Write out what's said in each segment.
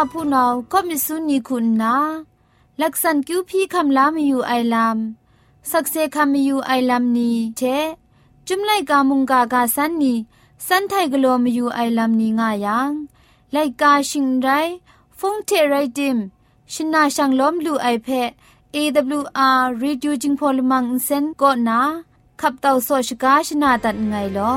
ผู้นาก็มิสุนีคุณนาลักษันคิวพี่คำลามอยู่ไอลามสักเซคำอยู่ไอลามนี้เชจุมไลกามุงกากาสันนีสันไทกลัวมอยู่ไอลามนี้ง่ายังไลกาชิงไรฟงเทไรดิมชินาชังล้อมลูไอเพะ AWR Reducing Polymer Insen ก็นาขับเต่าโซชกาชนาตัดไงลอ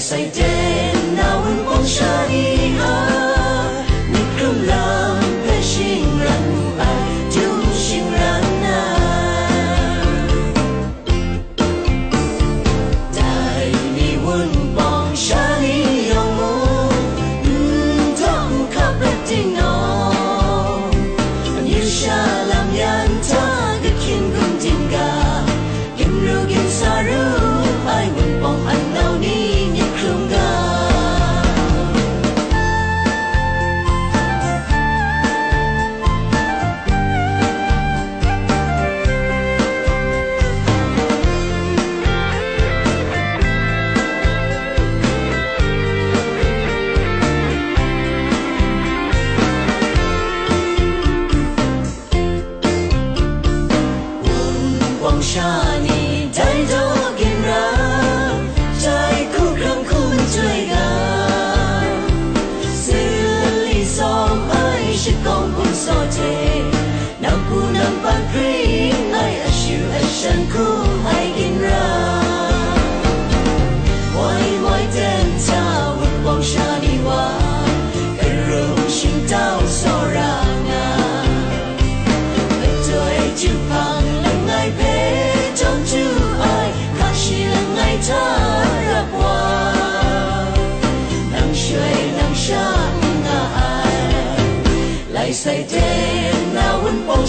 世間，哪會放下以後？Say day now when pong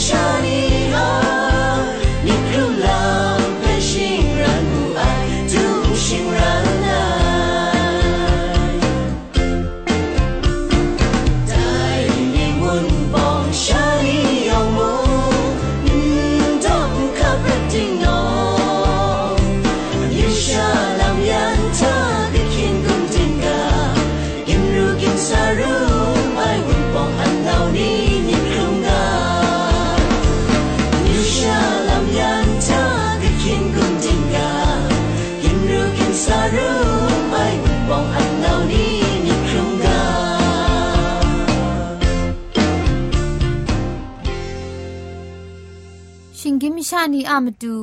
นีอามดู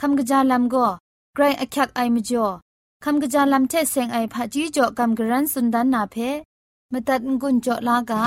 คำกะจาลัมก็ไกรอักยักไอมจ่อคำกะจาลัมเทเซงไอผาจีจ่อคำกระรันสุดดันนาเพมตัดงุนจ่อลากา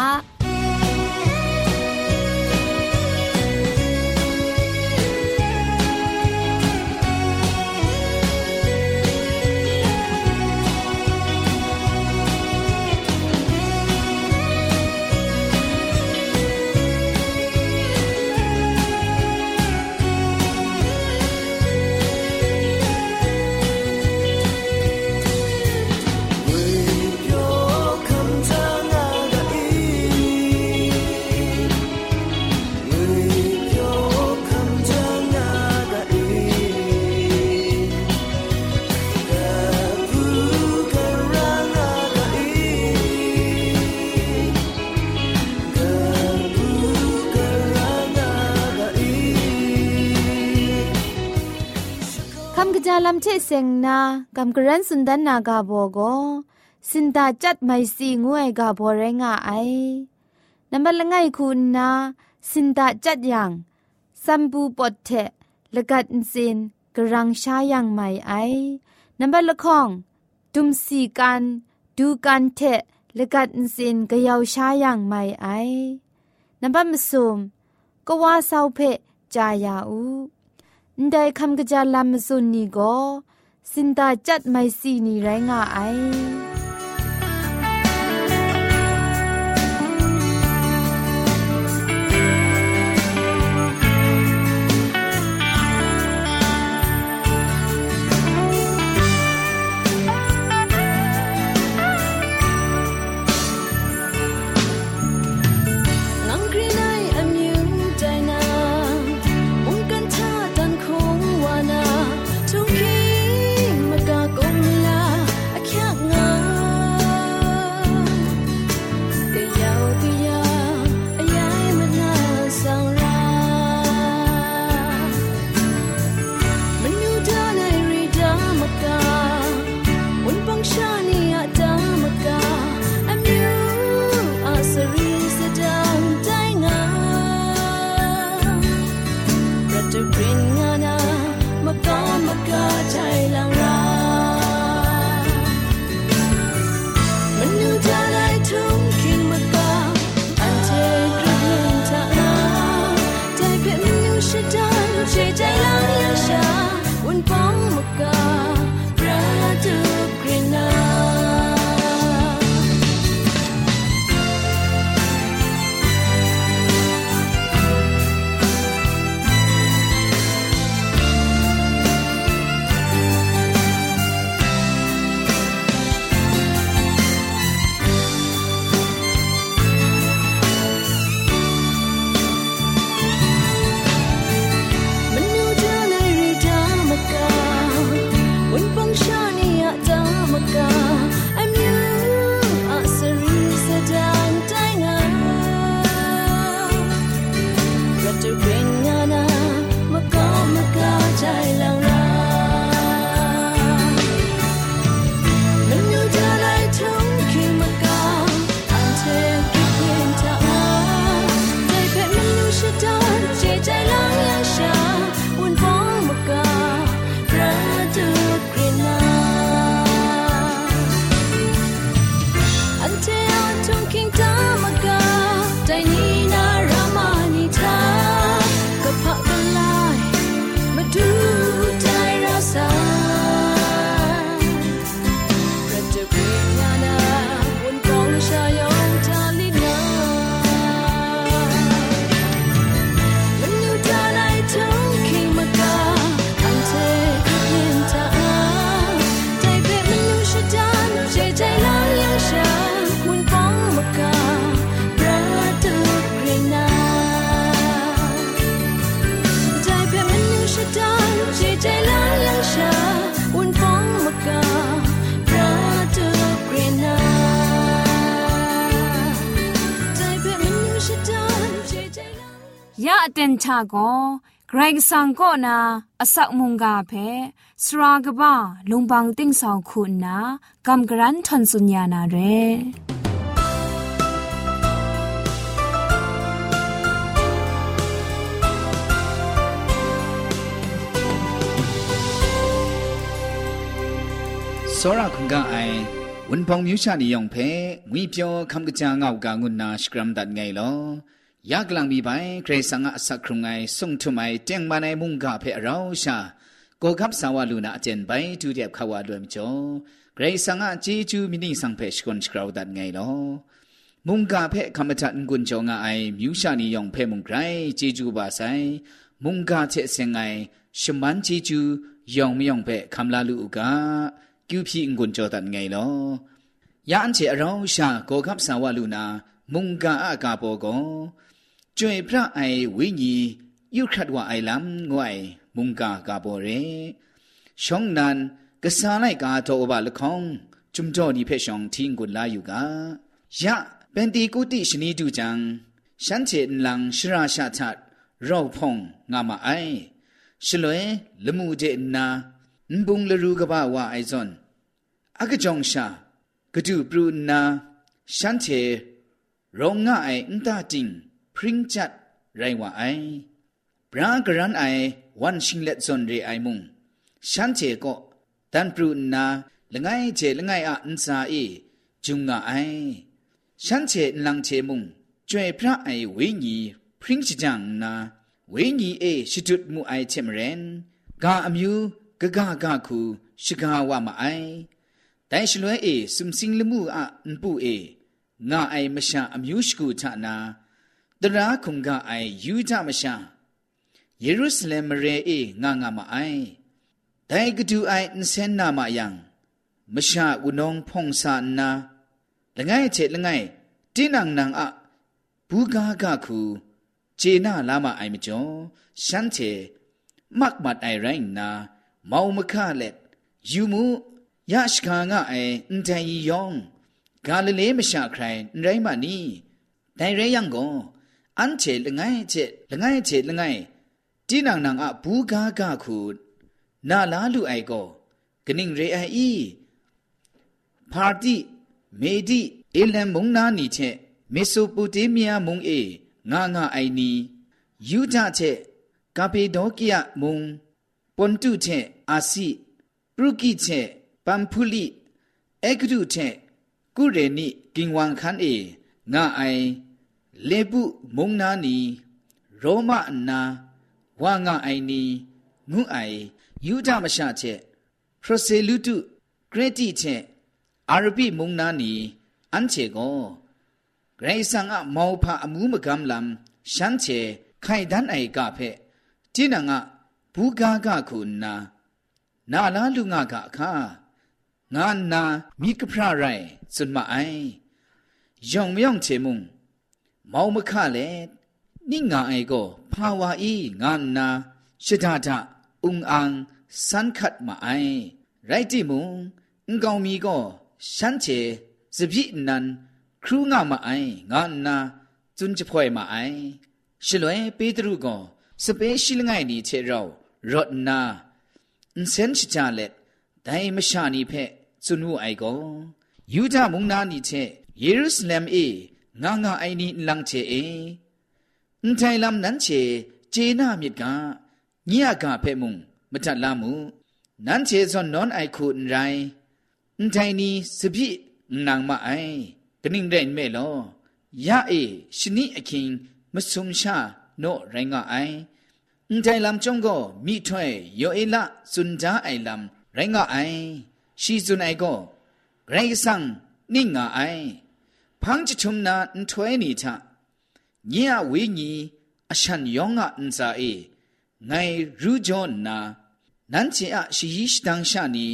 ลัมเชเซงนากัมกรันสุนดันนากาโบโกสินตาจัดไม่สีงวยกาโบเรงาไอนับละไงคุณนาสินตาจัดยังสัมบูปอดเทละกัดสินกรังชายังไม่ไอนับละข้องดุมสีกันดูกันเทละกัดสินกะยาวชายังไม่ไอนับมสุมก็ว่าเศร้าเพจายาอู ได้คำกระจาลามสุนนี่ก็สินตาจัดไม่สีนี่ไรงาไอ เต็นชาโกเกรงสังก็นาอสักมุงกาเพสรากบ้าลุงบังติ้งสองคุณนากำกรันทนสุญญานาเรစောရခုံကအိုင်ဝန်ပောင်မြူရှာနေယောင်ဖဲငွေပြောခမ်ကကြာငောက်ကငုနာစကရမ်ဒတ်ငိုင်လော ยากลังมีไปเกรสังอสักครุงไงส่งทุไมเตียงมาในมุงกาเพอเราชาโกคับสาวาลูนาเจนไปดูเดียบขาวาลวมจอเกรสังอจีจูมินิสังเพชกอนสกราวดัดไงลอมุงกาเพคำจัดกุนจงไอมิวชานียองเพมุงไกรจีจูบาไซมุงกาเชเซงไงชมันจีจูยองมิยองเพคำลาลูกากิวพีงกุนจอดัดไงลอยาอันเชอเราชาโกคับสาวาลูนามุงกาอากาโปโก ကျွေဖရအိုင်ဝိညာဉ်ယုခတ်ဝအိုင်လမ်ငွိုင်မုန်ကာကဘောရေရှောင်းနန်ကစားလိုက်ကာတော့ဘာလခေါင်จุมจ่อนี่เพ่ชองทิ้งกุลาอยู่กายะเป็นตีกุติชนีดูจังฉันเจนลังชราชาชัดเราพงงามาไอชลวยละมูเจนนา န်ဘုံလရူကဘာဝအိုင်ဇွန်အကကြောင့်ရှာကဒုပရုနာရှန်ချေရောငါအိုင်အန်တာတင်ပရင်ချတ်ရိုင်ဝအိုင်ဘရာဂရန်အိုင်ဝန်ရှင်လက်ဇွန်ရေအိုင်မုံရှန်ချေကိုတန်ပရုနာလငိုင်းချေလငိုင်းအန်စာအေဂျုံငါအိုင်ရှန်ချေလန်ချေမုံကျွေဖရအိုင်ဝိညီပရင်ချကြံနာဝိညီအေရှိတုမှုအိုင်ချေမရင်ဂါအမျိုးဂဂဂခုရှိကာဝမအိုင်တိုင်ရှလွဲအေစုံစင်းလမှုအန်ပူအေငါအိုင်မရှာအမျိုးရှိကူချနာ တရာခုံကအိုင်ယူကြမရှာယေရုရှလင်မရေအေငါငါမအိုင်ဒိုင်ကတူအိုင်နစန်နာမယံမရှာဝနုံဖုံစာနာလငယ်ချေလငယ်တင်းနန်နန်အဘူကာကခုဂျေနာလာမအိုင်မကျော်ရှမ်းချေမတ်မတ်အိုင်ရိုင်းနာမောင်မခလက်ယူမှုယရှခါငါအိုင်အန်တန်ယီယောင်ဂါလလေမရှာခရိုင်ရိုင်းမနီတိုင်ရဲယံကို အန်ချေလငယ်ချေလငယ်ချေလငယ်တင်းနန်နန်အဘူကာကခုနာလာလူအိုင်ကိုဂနင်းရေအိုင်ဤပါတိမေဒီအေလံမုံနာနီချက်မေဆိုပိုတေးမီးယားမုံအေငါငါအိုင်နီယူဒချက်ကာပေဒေါကိယမုံပွန်တုချက်အာစီပရုကိချက်ပမ်ဖူလီအေဂရုချက်ကုရေနိကင်ဝမ်ခန်အေငါအိုင် လေပုမုံနာနီရောမအနာဝါငါအိုင်နီငုအိုင်ယူဒမရှာချက်ပရိုဆေလူတုဂရတိချက်အာရပိမုံနာနီအန်ချေကိုဂရိဆန်အမောဖာအမှုမကမ်လမ်ရှမ်းချေခိုင်ဒန်အိုင်ကဖဲတိနငါဘူကာကခုနာနာလာလူငါကအခါငါနာမိကဖရရိုင်စွန်မအိုင်ယောင်မယောင်ချေမုံ မောင်မခလေနိငါအိုင်ကိုဖာဝါဤငါနာရှဒဒอุงอังสันขัดมาไอไรติมุงอุงกองมีก็ฉันเชสบินันครูงามาไองานนาจุนจะพ่อยมาไอชลวยเปตรูก็สเปชิลไงนี่เชเรารถนาอุนเซนชิจาเล็ดแต่ไม่ชานีเพจุนหูไอก็ยูดามุงนานี่เชเยรูซาเล็มเอ ငါငါအိုင်နီလန့်ချေအင်းအန်ထိုင်လမ်နန်ချေဂျေနာမြစ်ကညရကဖဲ့မှုမထလာမှုနန်ချေစွန်နွန်အိုက်ခုန်ရိုင်းအန်ထိုင်နီစပြိနန်မအိုင်ဂနင်းရိုင်းမဲလောရအေရှနိအခင်မဆုံရှာနော့ရိုင်းကအိုင်အန်တိုင်လမ်ကျုံကိုမိထွဲယောအေလာစွန်ဂျာအိုင်လမ်ရိုင်းကအိုင်ရှီစွန်အိုင်ကိုဂရိုင်းဆန်နင်းငါအိုင် ဖန်းချချုံနာအန်ထွဲနီချညရဝေညီအရှန်ယောငါအန်စာအေငိုင်ရူဂျွန်နာနန်ချီအရှိယိရှတန်ရှာနီ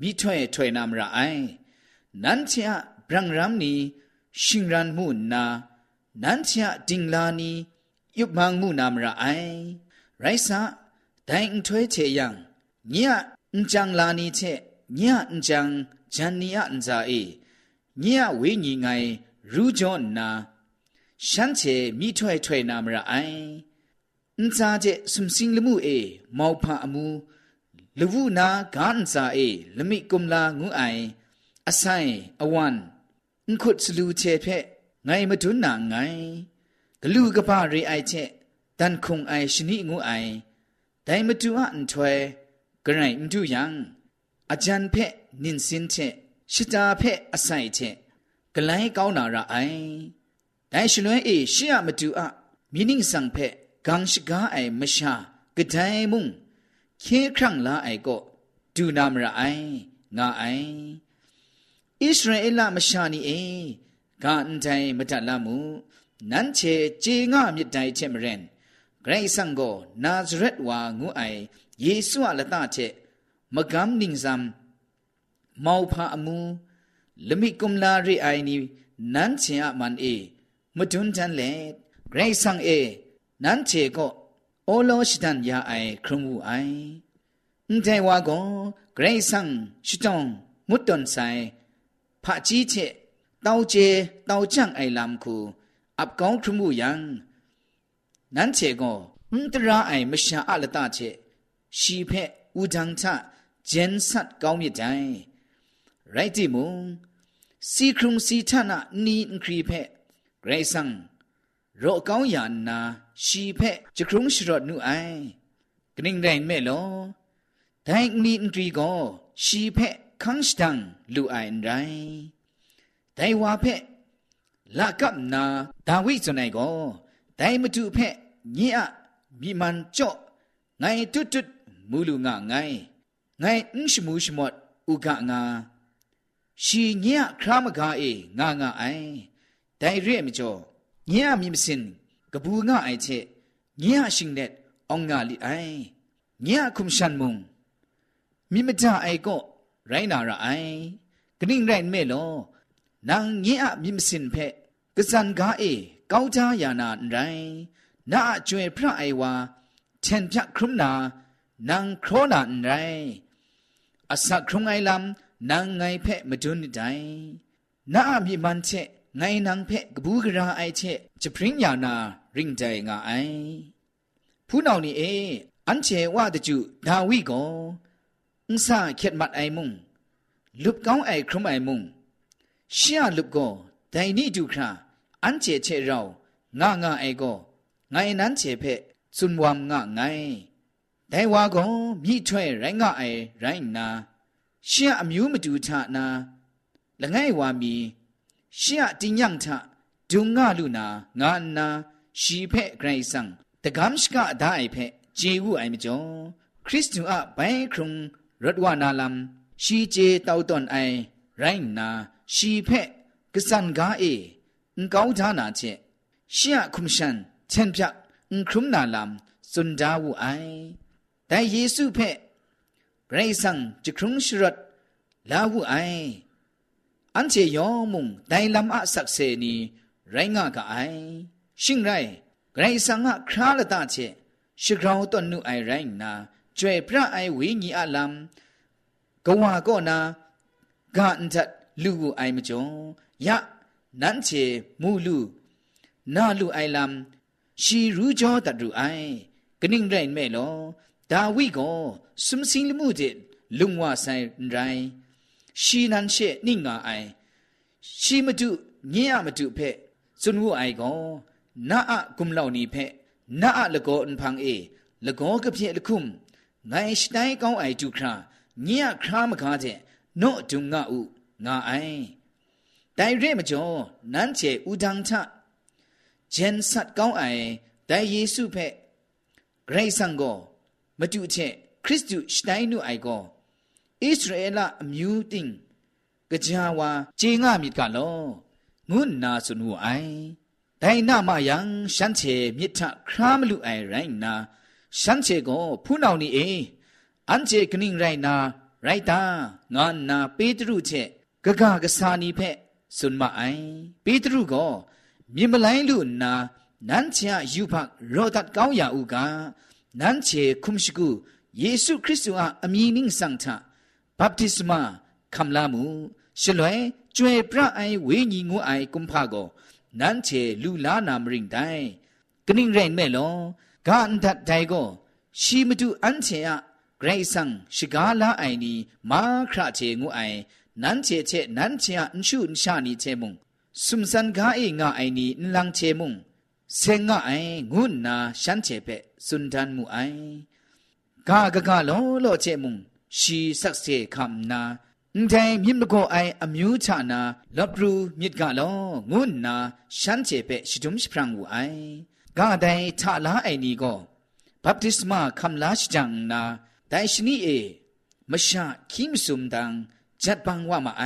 မိထွဲထွဲနာမရအိုင်နန်ချီအဘရန်ရမ်နီရှင်ရန်မှုနာနန်ချီအတင်လာနီယုတ်မန်မှုနာမရအိုင်ရိုက်စာဒိုင်ထွဲချေယံညအန်ချန်လာနီချက်ညအန်ချန်ဂျန်နီအန်ဇာအေညဝေညီငိုင်ရူဂျွန်နာရှမ်းချေမိထွဲထွဲနာမရအိုင်အန်စာကျစုံစင်းလမှုအေမောက်ဖာအမူ လဝုနာဂန်စာအေလမိကုမလာငုအိုင်အဆိုင်အဝမ်အန်ခုတ်စလူချေဖက်ငိုင်မတွန်းနာငိုင်ဂလူကပရေအိုက်ချက်တန်ခုံအိုင်ရှနိငုအိုင်ဒိုင်မတူအန်ထွဲဂရိုင်ဒူယံအဂျန်ဖက်နင်းစင်ချက်ရှစ်တာဖက်အဆိုင်ချ ကလိုင်းကောင်းနာရအိုင်ဒိုင်ရှလွဲအေရှေ့ရမတူအမီနင်းဆောင်ဖက်ဂန်ရှိကားအိုင်မရှာကဒိုင်မုံခေခန့်လာအိုင်ကိုဒူနာမရအိုင်ငါအိုင်ဣသရေလမရှာနီအေဂန်တိုင်မတလမှုနန်းချေဂျေငါမြစ်တိုင်ချက်မရင်ဂရိတ်ဆန်ကိုနာဇရက်ဝါငုအိုင်ယေရှုအလတချက်မကမ်နင်းဇမ်မောဖာအမူ လမိကုမ်လာရိအိုင်နီနန်ချင်အမန်အေမတွန်းတန်လေဂရိတ်ဆန်အေနန်ချေကိုအိုလိုရှိတန်ယာအိုင်ခရုံဝူအိုင်အန်တဲဝါကိုဂရိတ်ဆန်ရှိတုံမွတ်တွန်ဆိုင်ဖာကြီးချေတောင်းချေတောင်းချန့်အိုင်လမ်ခုအပ်ကောင်းခရုံဝူယံနန်ချေကိုအန်တရာအိုင်မရှာအလတချေရှိဖက်ဦးတန်းချဂျန်ဆတ်ကောင်းမြတ်တိုင်း ရိုက်တိမုံစီခုံစီထနာနီခရီဖက်ဂရိတ်ဆန်ရောကောင်းယာနာရှီဖက်ဂျခုံရှရတ်နုအိုင်ဂနင်းရိုင်မဲလောဒိုင်နီခရီကိုရှီဖက်ခန်းစတန်လူအိုင်ရိုင်ဒိုင်ဝါဖက်လာကပ်နာဒါဝိဇနိုင်ကိုဒိုင်မတူဖက်ညင်အမိမန်ကြော့ငိုင်တွတ်တွတ်မူလူငငိုင်ငိုင်အင်းရှမူရှမတ်ဥကငါ ရှိညံ့ခရမကာအေငါငါအိုင်တိုင်ရဲမကျော်ညံ့မြင်စင်ကပူငါအိုင်ချက်ညံ့ရှင်တဲ့အောင်ငါလီအိုင်ညံ့ခုမရှန်မုံမိမကြအိုင်ကော့ရိုင်းနာရအိုင်ဂနိရိုင်းမဲလောနန်ညံ့မြင်စင်ဖက်ကစန်ကာအေကောင်းချာယာနာရိုင်းနာအကျွဲဖရအိုင်ဝါချန်ပြခရုမနာနန်ခရောနာရိုင်းအစခရုံအိုင်လမ် นางไงแพะมาดุนไดน้ามีมันเชะไงนางแพะกบูกราไอเชะจะพริ้งยานาริงใจงาไอผู้นาวนี่เอ อันเชว่าตะจุดาวิกออุสาเข็ดมัดไอมุงลุบก้องไอครุมไอมุงเชียลุบกอไดนี่ดูคราอันเจเชเรางางาไอโกไงนั้นเจเพสุนวามงะไงไดวาโกมีช่วยไรงะไอไรนา ရှင့်အမျိုးမတူထနာလငယ်ဝါမီရှင့်အတင်ညံထဒုံငါလူနာငါနာရှီဖက်ဂရိဆန်တကမ်ရှကဒိုင်ဖက်ဂျေဝူအိုင်မကျော်ခရစ်တုအဘိုင်ခုံရတ်ဝနာလမ်ရှီဂျေတောက်တွန်အိုင်ရိုင်းနာရှီဖက်ကစန်ဂါအေအန်ကောင်းဌာနာချက်ရှင့်ခုမရှန်ချန်ပြအန်ခုမနာလမ်စွန်ဒါဝူအိုင်တိုင်ယေစုဖက် ไรสังจิครุงชรดลาหูไออันเจยอมุงไดลำอาศักเสนีไรงากะไอชิงไรไรสังหะคราละตาเจชิกราวตอนนุไอไรนาจวยพระไอวิญีอาลัมกวาก็นากะอันทัดลูกไอมจงยะนั้นเจมูลูนาลูไอลัมชีรู้จอตัดรูไอกนิ่งไรแม่ลอดาวิโก สุมสิงลมูเจลุงว่าไซไรชีนันเชนิ่งงาไอชีมาดูเงียมาดูเพสุนวูไอโกนาอะกุมเหล่านี้เพนาอะละโกอันพังเอละโกกะเพียละคุมไงสไตก้าวไอจูคราเงียครามกาเจโนดุงงาอุงาไอတိုင်ရဲမကျော်နန်းချေဥဒန်းချဂျန်ဆတ်ကောင်းအိုင်တိုင်ယေစုဖက်ဂရိတ်ဆန်ကိုမတူချက် ခရစ်တုစတိုင်နုအိုင်ကောဣသရေလအမျိုးတင်ကြာဝါဂျေငါမြစ်ကလောငုနာစနုအိုင်ဒိုင်နာမယံရှမ်းချေမြစ်ထခရမလူအိုင်ရိုင်းနာရှမ်းချေကိုဖူးနောင်နီအင်းအန်ချေကနင်းရိုင်းနာရိုက်တာငါနာပေတရုချက်ဂဂကစာနီဖက်စွန်မအိုင်ပေတရုကိုမြင်မလိုင်းလူနာနန်းချာယူဖရော့ဒတ်ကောင်းရဥကနန်းချေခုမရှိကူ านั้นเชคุมชกุเยซูคริสต์อาอมีนิงสังทะบัพติศมาคำลามูฉลวยจวยพระไอเวญีงูไอกุมภาโกนั้นเชลูลานามริงไดกนิ่งเรนเมลอกาอันดัดไดโกชีมดูอันเชอะไกรสังชิกาลาไอนีมาคราเชงูไอนั้นเชเชนั้นเชอันชูนชานีเชมุงสุมสันกาเองาไอนีนลังเชมุงเซงะไองุนนาฉันเชเปสุนทันมูไอ กากะกะโลโลเชมุงชีสักเซคัมนาအန်တိုင်မြင့်မကိုအိုင်အမျိုးချနာလပရူမြစ်ကလောငုနာရှမ်းချေပဲရှိတုံးစပရံဝအိုင်ဂါဒိုင်ထလာအိုင်နီကိုဘပ်တစ်မာခမ်လာရှဂျန်နာဒိုင်ရှနီအေမရှာခိမစုံဒန်จัดบังว่ามาไอ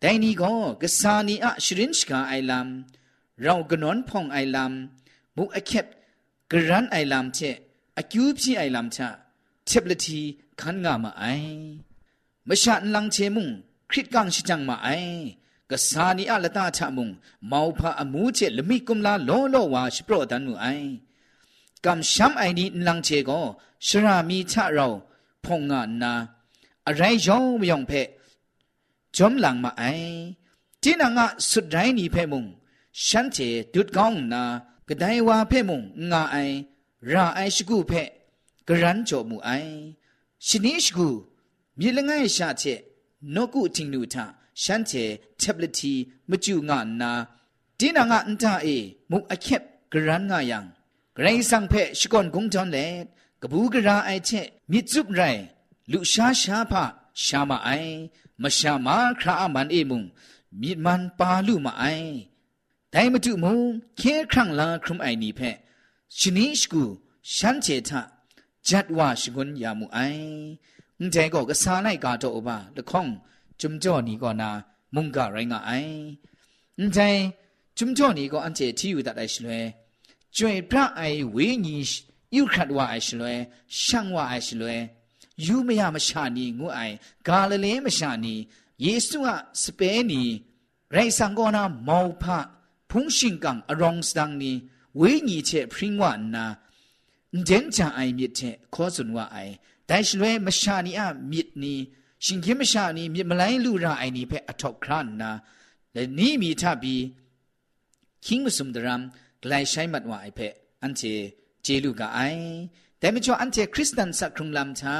แต่นี่ก็กษานีอะชรินชกาไอลำเรากนอนพองไอลำมุกอ เข็บกรันไอลำเชอคิวพี่ไอลำชะเทบลทีขันงามาไอมชาอันลังเชมุงคริตกังชิจังมาไอกษานีอะละตาชะมุงเมาวพาอมูเชลมิกุมลาโลโลวาชิโปรดันมูไอกำช้ำไอนี้ลังเชก็ชรามีชะเราพงงานนาอะไรยองมยองเพจอมหลังมาไอจีนังะสุดไรนี่เพมุงฉันเจดุดกองนากระไดว่าเพมุงงาไอ ရာအိုင်ရှိကူဖက်ဂရန်ကြောမူအိုင်ရှင်နိရှိကူမြေလငယ်ရှာချက်နော့ကုအတင်နူထရှန်တဲ့ tabletty မကျူငါနာတင်းနာငါအန်တာအေမုအခက်ဂရန်ငါယံဂရိဆန်ဖက်ရှိကွန်ဂုံတန်လေကဘူးဂရာအိုင်ချက်မြစ်စုရိုင်လူရှာရှာဖရှာမအိုင်မရှာမခရာအမန်အေမုံမြစ်မန်ပါလူမအိုင်ဒိုင်မတုမုံခဲခန့်လာခရုမိုင်နီဖက် ชนิชกูฉันเจทะจัดว่าชกุนยามูไออุ้งใจก็กษาไลกาโตอบาละข้องจุมจ่อนี่ก็นามุงกะไรงาไออุ้งใจจุมจ่อนี่ก็อันเจที่อยู่ตัดไอชลวยจวยพระไอเวญียุคัดว่าไอชลวยช่างว่าไอชลวยยูไม่ยามชานีงูไอกาลเลมชานีเยซูอะสเปนีไรสังกอนาเมาพะพุงชิงกังอรองสตังนี้ ဝိညာဉ်ချက်ဖရင်ဝနာဉ္ဇန်ချအိုင်မြစ်တဲ့ခေါ်စွန်ဝအိုင်ဒိုင်ရှလွဲမရှာနီအမြစ်နီရှင်ကင်းမရှာနီမြစ်မလိုင်းလူရအိုင်နီဖက်အထောက်ခရနာလည်းနီမီထပြီး king musum dram glai shai mat wa ai phe ante jelu ga ai dem cho ante christian sa krung lam tha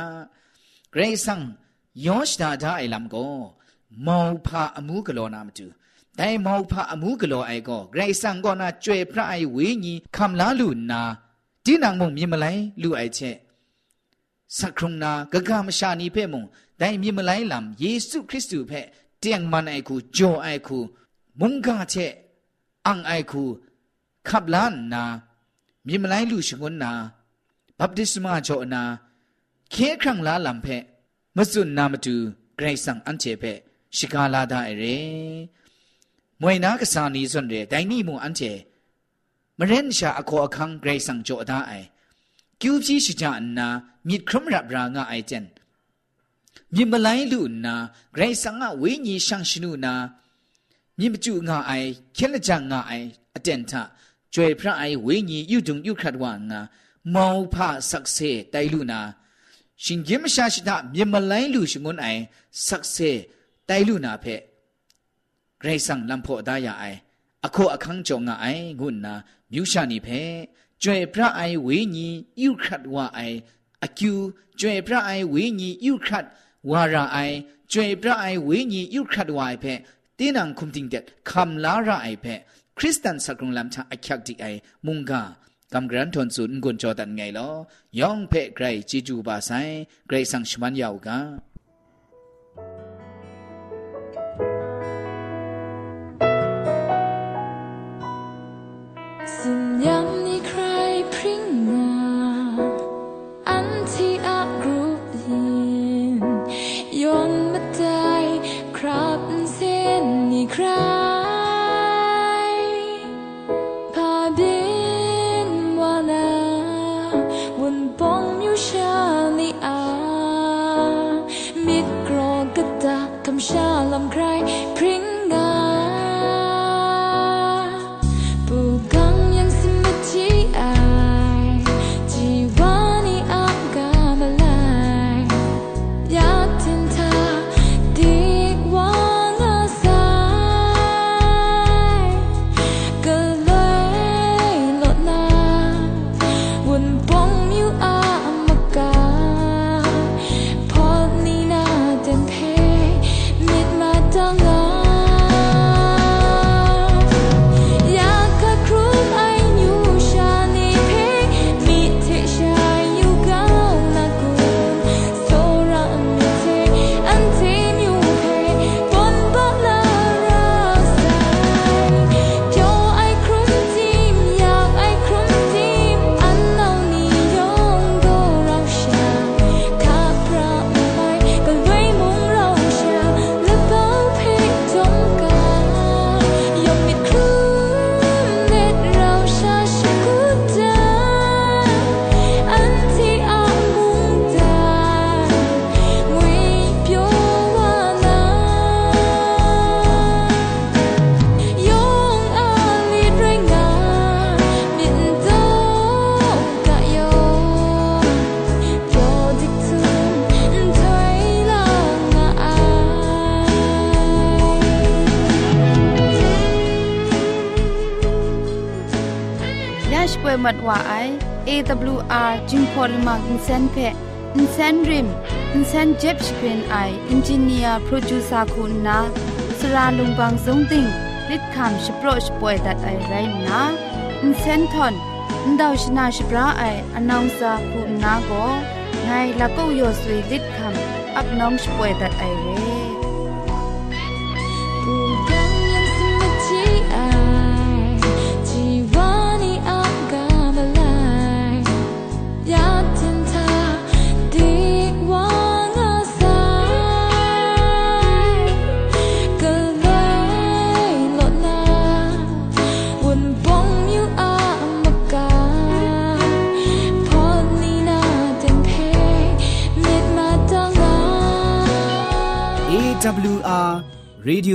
grey sang yosh da da ai lam go mau pha amu galo na ma tu ဒိုင်မောက်ဖအမှုကလောအိုက်ကောဂရိတ်ဆန်ကောနာကျွဲဖရအိုင်ဝေညီခမ်လာလူနာဒီနန်မုံမြင်မလိုင်းလူအိုက်ချက်စခရုံနာဂဂမရှာနီဖဲ့မုံဒိုင်မြင်မလိုင်းလမ်ယေရှုခရစ်သူဖဲ့တຽງမန်အိုက်ခုဂျောအိုက်ခုမုံကာချက်အန်အိုက်ခုခပ်လာနာမြင်မလိုင်းလူရှင်ကွန်နာဘပ်တိစမဂျောနာခဲခန့်လာလမ်ဖဲ့မစွနာမတူဂရိတ်ဆန်အန်ချေဖဲ့ရှိကာလာဒါအရေ မွေနာကစားနီစွန်ရဲဒိုင်နီမူအန်ချေမရန်ရှာအခေါ်အခန်းဂရိတ်ဆန်ကြောဒါအိုင်ကျူကြီးရှိကြအနာမြစ်ခရမရဗရာငါအိုင်ကျန်မြစ်မလိုင်းလူနာဂရိတ်ဆန်ငါဝိညာဉ်ဆောင်ရှင်နုနာမြစ်မကျူငါအိုင်ခဲလက်ကြငါအိုင်အတန်ထကျွယ်ဖရအိုင်ဝိညာဉ်ယူတုံယူခတ်ဝငါမောဖဆက်ဆေတိုင်လူနာရှင်ဂျင်းမရှာရှိတာမြစ်မလိုင်းလူရှင်ငွန်းအိုင်ဆက်ဆေတိုင်လူနာဖက် ဂရိဆန်လမ်ဖို့ဒါရအိုင်အခုအခန်းကြုံငါအိုင်ငုနာမြူရှာနေဖဲကျွေဖရအိုင်ဝိညာဉ်ယူခတ်ဝါအိုင်အကျူကျွေဖရအိုင်ဝိညာဉ်ယူခတ်ဝါရာအိုင်ကျွေပြအိုင်ဝိညာဉ်ယုခတ်ဝိုင်ဖဲတင်းနံခုံတင်တဲ့ခမ်လာရာအိုင်ဖဲခရစ်စတန်စကရုံလမ်ချအချက်တိအိုင်မုန်ကာกำกรันทนสุนกุนจอดันไงลอยองเพ่ไกรจีจูบาไซไกรสังชมันยาวกา AWR จิงพอลมังอินเซนเพอินเซนริมอินเซนเจ็บสเปนไออินจิเนียร์โปรดิวเซอร์คุณนาสราลงบางสงติงริดคำสโปรชป่วยดัดไอไรนะอินเซนทอนอินดาวชนาชปราไออนองซาคุณนาโกไงละก็ยอสวยริดคำอับน้องชป่วยดัดไอเร่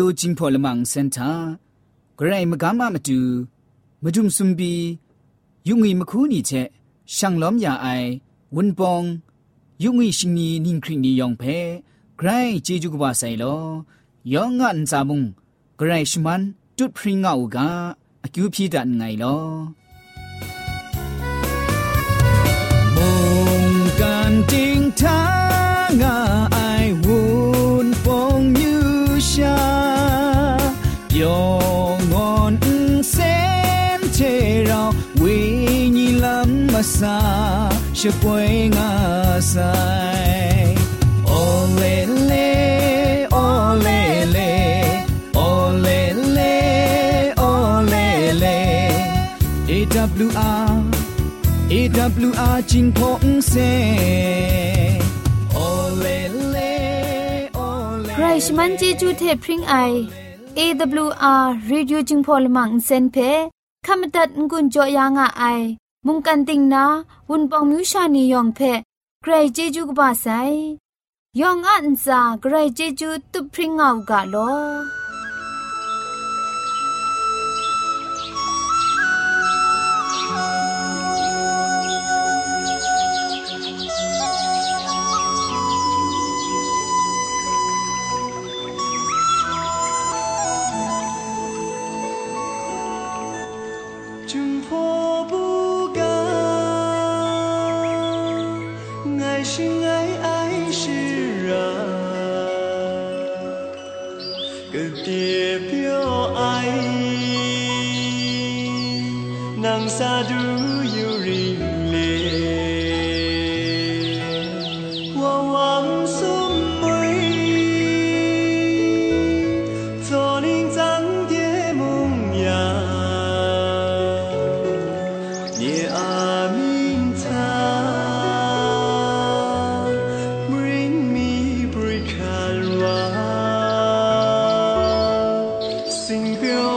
လိုจิงพอลมังเซนทากรายมกามะมะตูมะดุมซุมบียุงงีมะคูนี่เชช่างล้อมยาไอวุนปองยุงงีชิงนีนิงคริงนียองเพไกรจีจุกบาไซโลยองงันซามุงไกรชมันจุดพริงเอากาอคิวพีดันไงลอมงการจริงทางไอ sa she poing asai ole le ole le ole le ole le awr awr jing phong se ole le ole christ man ji ju the pring ai awr radio jing phol mang sen phe คำตัดงุนจอยางอ้าย มุงกันติงนาวุนปองมิวชานียองเพใครเจจูกบาไซยองอันซาใครเจจูตุพริงเอากาโล